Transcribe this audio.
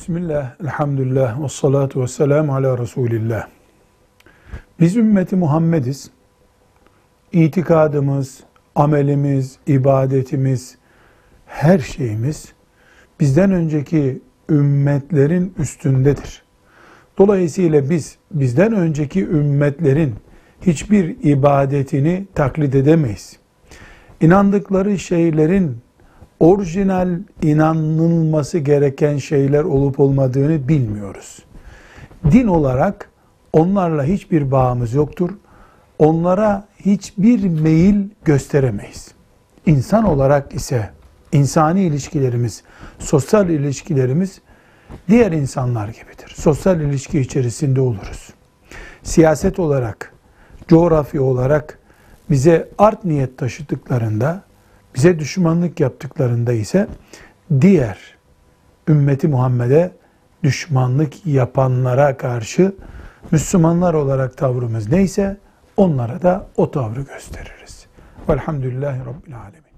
Bismillah, elhamdülillah, ve salatu ve selamu ala Resulillah. Biz ümmeti Muhammediz. İtikadımız, amelimiz, ibadetimiz, her şeyimiz bizden önceki ümmetlerin üstündedir. Dolayısıyla biz bizden önceki ümmetlerin hiçbir ibadetini taklit edemeyiz. İnandıkları şeylerin orijinal inanılması gereken şeyler olup olmadığını bilmiyoruz. Din olarak onlarla hiçbir bağımız yoktur. Onlara hiçbir meyil gösteremeyiz. İnsan olarak ise insani ilişkilerimiz, sosyal ilişkilerimiz diğer insanlar gibidir. Sosyal ilişki içerisinde oluruz. Siyaset olarak, coğrafya olarak bize art niyet taşıdıklarında, bize düşmanlık yaptıklarında ise diğer ümmeti Muhammed'e düşmanlık yapanlara karşı Müslümanlar olarak tavrımız neyse onlara da o tavrı gösteririz. Velhamdülillahi Rabbil Alemin.